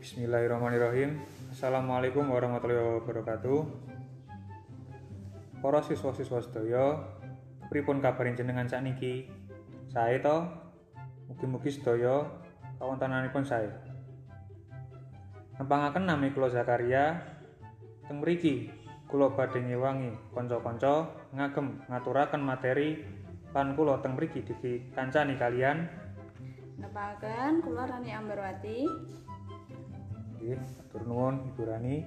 Bismillahirrahmanirrahim. Assalamualaikum warahmatullahi wabarakatuh. Para siswa-siswa sedaya, pripun kabarin jenengan sakniki? Sae to? Mugi-mugi sedaya kawontenanipun sae. Nempangaken nami kula Zakaria teng mriki kula badhe ngewangi kanca-kanca ngagem ngaturaken materi lan kula teng mriki dikancani kalian Nepaken kula Rani Ambarwati. Nggih, matur nuwun Ibu Rani.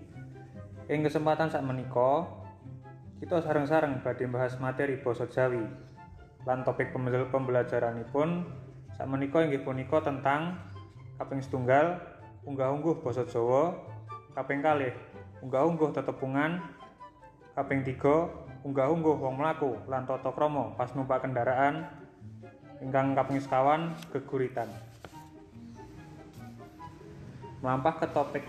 Ing kesempatan sak menika kita sareng-sareng badhe bahas materi basa Jawi. Lan topik pembel- pembelajaranipun sak menika inggih punika tentang kaping setunggal unggah-ungguh basa Jawa, kaping kalih unggah-ungguh tetepungan, kaping tiga unggah-ungguh wong mlaku lan tata krama pas numpak kendaraan, ingkang kaping sekawan geguritan. Melampah ke topik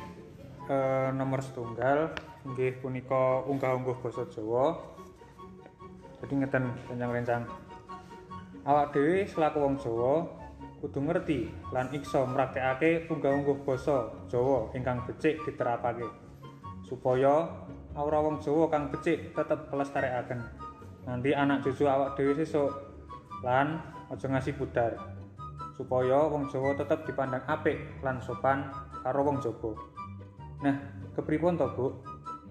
eh, nomor setunggal inggih punika unggah-ungguh basa Jawa. Jadi ngeten rencang-rencang. Awak dhewe selaku wong Jawa kudu ngerti lan iksa mraktekake unggah-ungguh basa Jawa ingkang becik diterapake. Supaya aura wong Jawa kang becik tetep pelestarekaken. Nanti anak cucu awak dhewe sesuk lan aja ngasih pudar. supaya wong Jawa tetep dipandang apik lan sopan karo wong Jawa. Nah, kepripun to, Bu?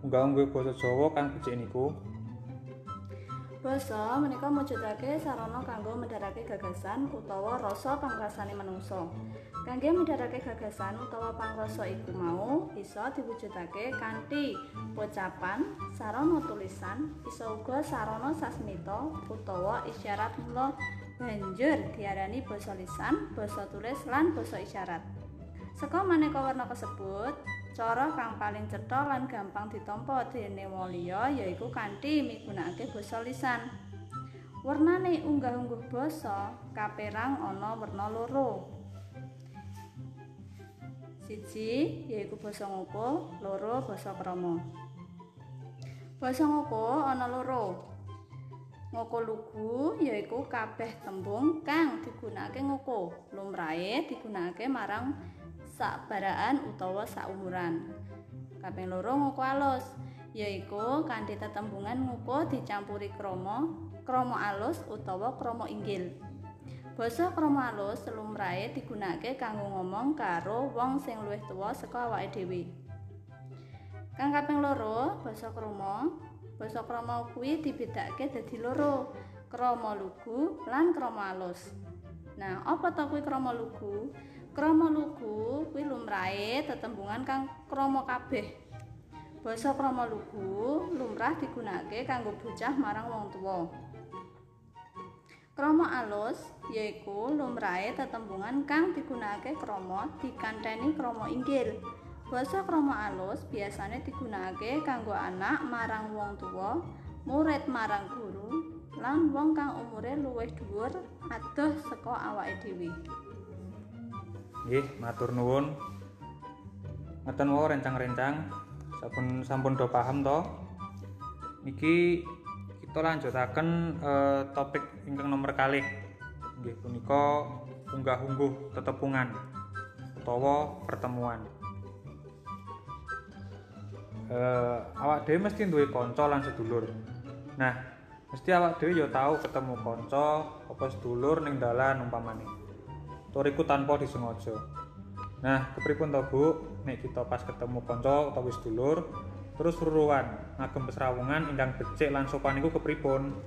Unggah-ungguh basa Jawa kang becik niku? Basa menika mujudake sarana kanggo medharake gagasan utawa rasa pangrasane manungsa. Kangge medharake gagasan utawa pangrasa iku mau bisa diwujudake kanthi pocapan, sarana tulisan, bisa uga sarana sasmita utawa isyarat mula banjur diarani basa lisan, basa tulis lan basa isyarat. Saka maneka warna kasebut, cara kang paling cetha lan gampang ditampa déning wong liya yaiku kanthi migunakake basa lisan. Warnane unggah-ungguh basa kaperang ana werna loro. Siji yaiku basa ngoko, loro basa krama. Basa ngoko ana loro. Ngoko lugu yaiku kabeh tembung kang digunakake ngoko. Lumrahe digunakake marang sakbaraan utawa saumuran. Kaping loro ngoko alus yaiku kanthi tetembungan ngoko dicampuri krama, krama alus utawa krama inggil. Basa krama alus lumrahe digunakake kanggo ngomong karo wong sing luwih tuwa saka awake dhewe. Kang kaping loro, basa krama Basa krama kuwi dibedakake dadi loro, krama lugu lan krama alus. Nah, apa to kuwi krama lugu? Krama lugu kuwi lumrahe tetembungan kang krama kabeh. Basa krama lugu lumrah digunakake kanggo bocah marang wong tuwa. Krama alus yaiku lumrahe tetembungan kang digunakake krama dikantheni krama inggil. Basa krama alus biasane digunakake kanggo anak marang wong tuwa, murid marang guru, lan wong kang umure luwih dhuwur adoh saka awake dhewe. Nggih, matur nuwun. Ngeten wae rencang-rencang. Sampun sampun do paham to? Niki kita lanjutaken eh, topik ingkang nomor kalih. Nggih punika unggah-ungguh tetepungan utawa pertemuan. eh, awak dhewe mesti duwe kanca lan sedulur. Nah, mesti awak dhewe ya tahu ketemu kanca apa sedulur ning dalan umpamane. Tur iku tanpa disengaja. Nah, kepripun to, Bu? Nek kita pas ketemu kanca utawa sedulur terus ruruan ngagem pesrawungan ingkang becik lan sopan iku kepripun?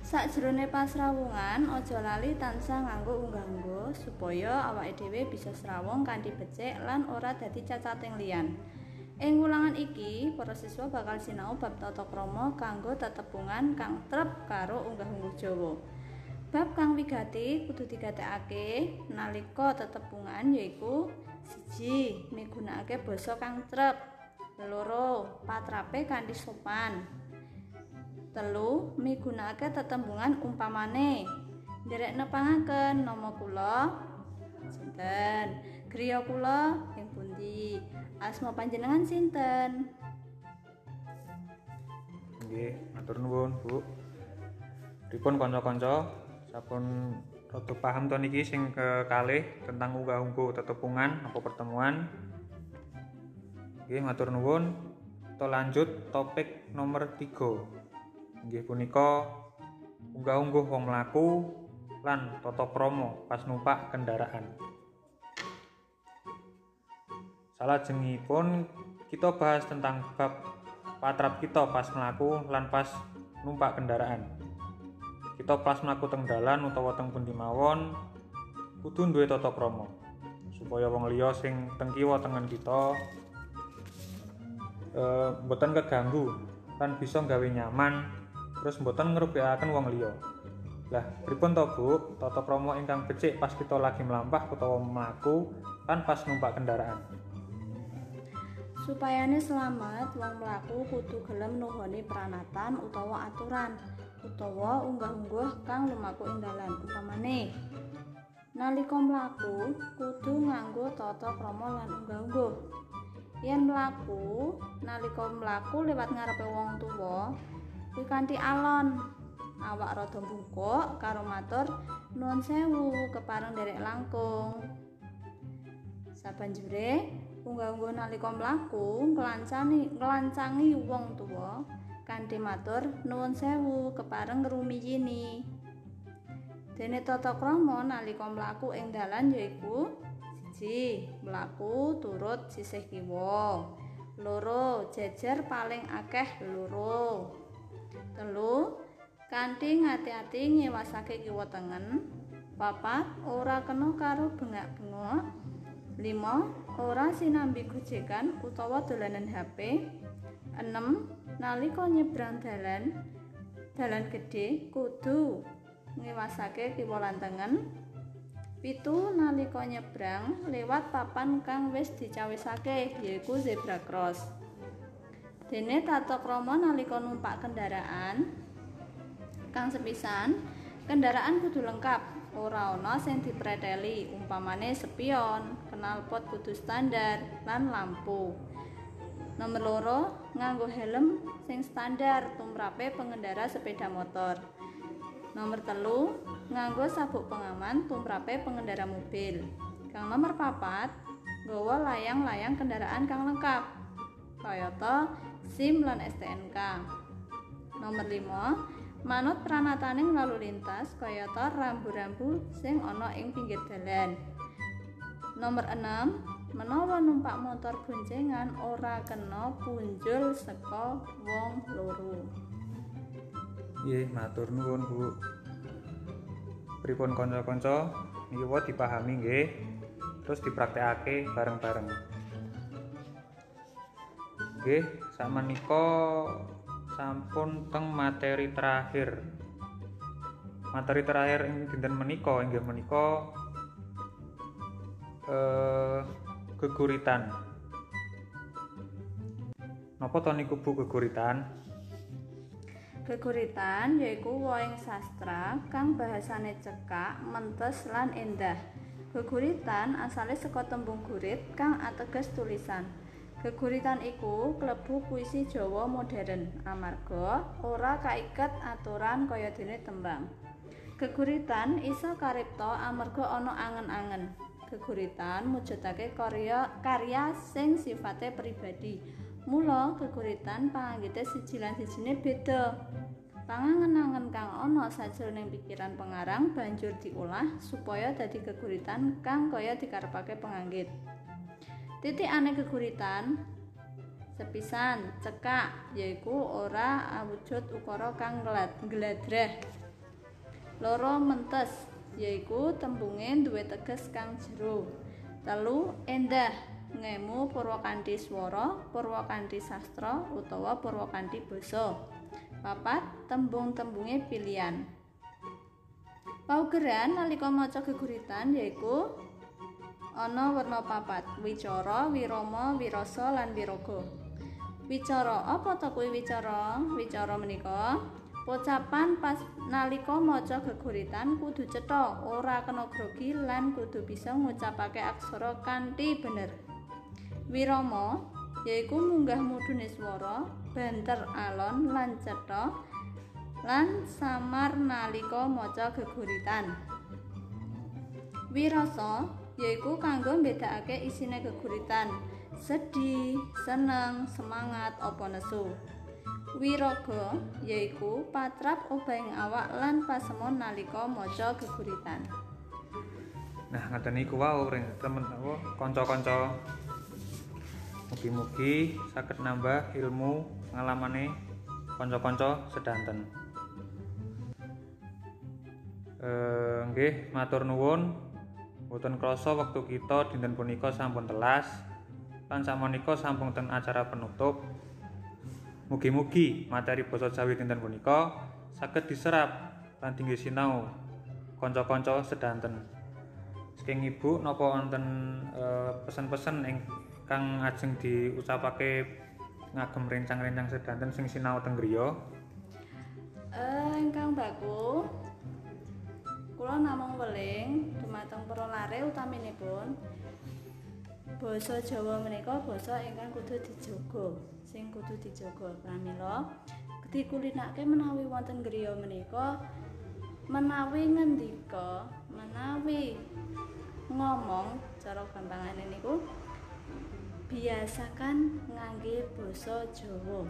Sakjroné pasrawungan, aja lali tansah nganggo unggah-ungguh supaya awake dhewe bisa srawung kanthi becik lan ora dadi cacating liyan. Ing wulangan iki, para siswa bakal sinau bab tata krama kanggo tetepungan kang trep karo unggah-ungguh Jawa. Bab kang wigati kudu digatekake nalika tetepungan yaiku siji migunakake basa kang trep, loro patrape kanthi sopan, telu migunakake tetembungan umpamane nderek nepangaken nama kula sinten? Griya kula ing pundi? Asma panjenengan sinten? Nggih, matur nuwun, Bu. Pripun kanca-kanca sampun rada paham to niki sing kekalih tentang unggah-ungguh tetepungan apa pertemuan. Nggih matur nuwun. Kita lanjut topik nomor 3. Nggih punika unggah-ungguh wong mlaku lan tata krama pas numpak kendaraan. Salajengipun kita bahas tentang bab patrap kita pas mlaku lan pas numpak kendaraan. Kita pas mlaku teng dalan utawa teng pundi mawon kudu duwe tata krama supaya wong liya sing teng kiwa tengen kita eh mboten keganggu lan bisa gawe nyaman terus mboten ngrubekaken wong liya. Lah, pripun to, Bu? Tata krama ingkang becik pas kita lagi melampah utawa mlaku lan pas numpak kendaraan. Supayane selamat, wong mlaku kudu gelem nuhoni pranatan utawa aturan utawa unggah-ungguh kang lumaku ing dalan. Upamane, nalika mlaku kudu nganggo tata krama lan unggah-ungguh. Yen mlaku, nalika mlaku liwat ngarepe wong tuwa, kuwi kanthi alon. Awak rada bungkuk karo matur nuwun sewu kepareng derek langkung. Sabanjure unggah-ungguh nalika mlaku nglancani nglancangi wong tuwa kanthi matur nuwun sewu kepareng ngrumiyini. Dene tata krama nalika mlaku ing dalan yaiku siji mlaku turut sisih kiwa. Loro jejer paling akeh loro. Telu kanthi ngati-ati ngewasake kiwa tengen. Papat ora kena karo bengak-bengok. 5. Ora sinambi gojekan utawa dolanan HP. 6. Nalika nyebrang dalan dalan gedhe kudu ngewasake kiwa lan tengen. Pitu nalika nyebrang lewat papan kang wis dicawisake yaiku zebra cross. Dene tata krama nalika numpak kendaraan kang sepisan kendaraan kudu lengkap ora ana sing dipreteli umpamane spion knalpot kudu standar lan lampu nomor loro nganggo helm sing standar tumrape pengendara sepeda motor. Nomor telu nganggo sabuk pengaman tumrape pengendara mobil. Kang nomor papat nggawa layang-layang kendaraan kang lengkap kayata SIM lan STNK nomor 5 manut pranataning lalu lintas kayata rambu-rambu sing ana ing pinggir dalan. Nomor 6, menawa numpak motor boncengan ora kena punjul saka wong loro. Nggih, matur nuwun, Bu. Pripun kanca-kanca? Niki wae dipahami nggih. Terus dipraktekake bareng-bareng. Nggih, sakmenika sampun teng materi terakhir materi terakhir ing dinten menika inggih menika eh geguritan napa to niku bu geguritan geguritan yaiku woing sastra kang bahasane cekak mentes lan endah. Geguritan asale saka tembung gurit kang ateges tulisan. Geguritan iku klebu puisi Jawa modern. Amarga ora kaiket aturan kaya dene tembang. Geguritan iso karipta amarga ana angen-angen. Geguritan mujudake karya karya sing sifate pribadi. Mula geguritan panganggite siji lan sijine beda. Pangangen-angen kang ana sajroning pikiran pengarang banjur diolah supaya dadi geguritan kang kaya dikarepake penganggit. titik aneh keguritan sepisan cekak yaiku ora awujud ukara kang ngladrah loro mentes yaiku tembunge duwe teges kang jero. Telu endah ngemu purwakanthi swara purwakanthi sastra utawa purwakanthi basa. Papat tembung-tembunge pilihan. Paugeran nalika maca geguritan yaiku ana werna papat wicara wirama wirasa lan wiraga wicara apa to kuwi wicara? Wicara menika pocapan pas nalika maca geguritan kudu cetha ora kena grogi lan kudu bisa ngucapake aksara kanthi bener. Wirama yaiku munggah mudune swara banter alon lan cetha lan samar nalika maca geguritan. Wirasa yaiku kanggo mbedakake isine geguritan, sedih, seneng, semangat apa nesu. Wiraga yaiku patrap obahing awak lan pasemon nalika maca geguritan. Nah, ngeten niku wae ring temen apa kanca-kanca. Mugi-mugi saged nambah ilmu ngalamane kanca-kanca sedanten. Eh nggih, matur nuwun. Mboten krasa wektu kita dinten punika sampun telas. Lan samonika sampun ten acara penutup. Mugi-mugi materi basa Jawi dinten punika saged diserap lan tinggi sinau kanca-kanca sedanten. Saking Ibu napa wonten eh, pesen-pesen ingkang ajeng diucapake ngagem rencang-rencang sedanten sing sinau teng griya? Eh ingkang baku kula namung weling dumateng para lare utaminipun basa Jawa menika basa ingkang kudu dijaga sing kudu dijaga pramila dikulinake menawi wonten griya menika menawi ngendika menawi ngomong cara gampangane niku biasakan ngangge basa Jawa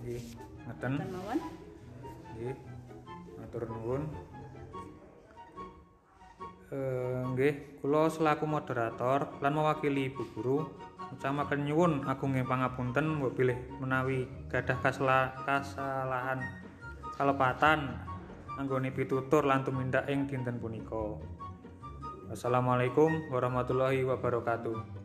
Nggih, ngeten. Mawon Nggih. Matur nuwun. Eh nggih, kula selaku moderator lan mewakili Ibu Guru ngucapake nyuwun agunging pangapunten mbok pilih menawi gadah kasala kasalahan kalepatan anggone pitutur lan tumindak ing dinten punika. Wassalamualaikum warahmatullahi wabarakatuh.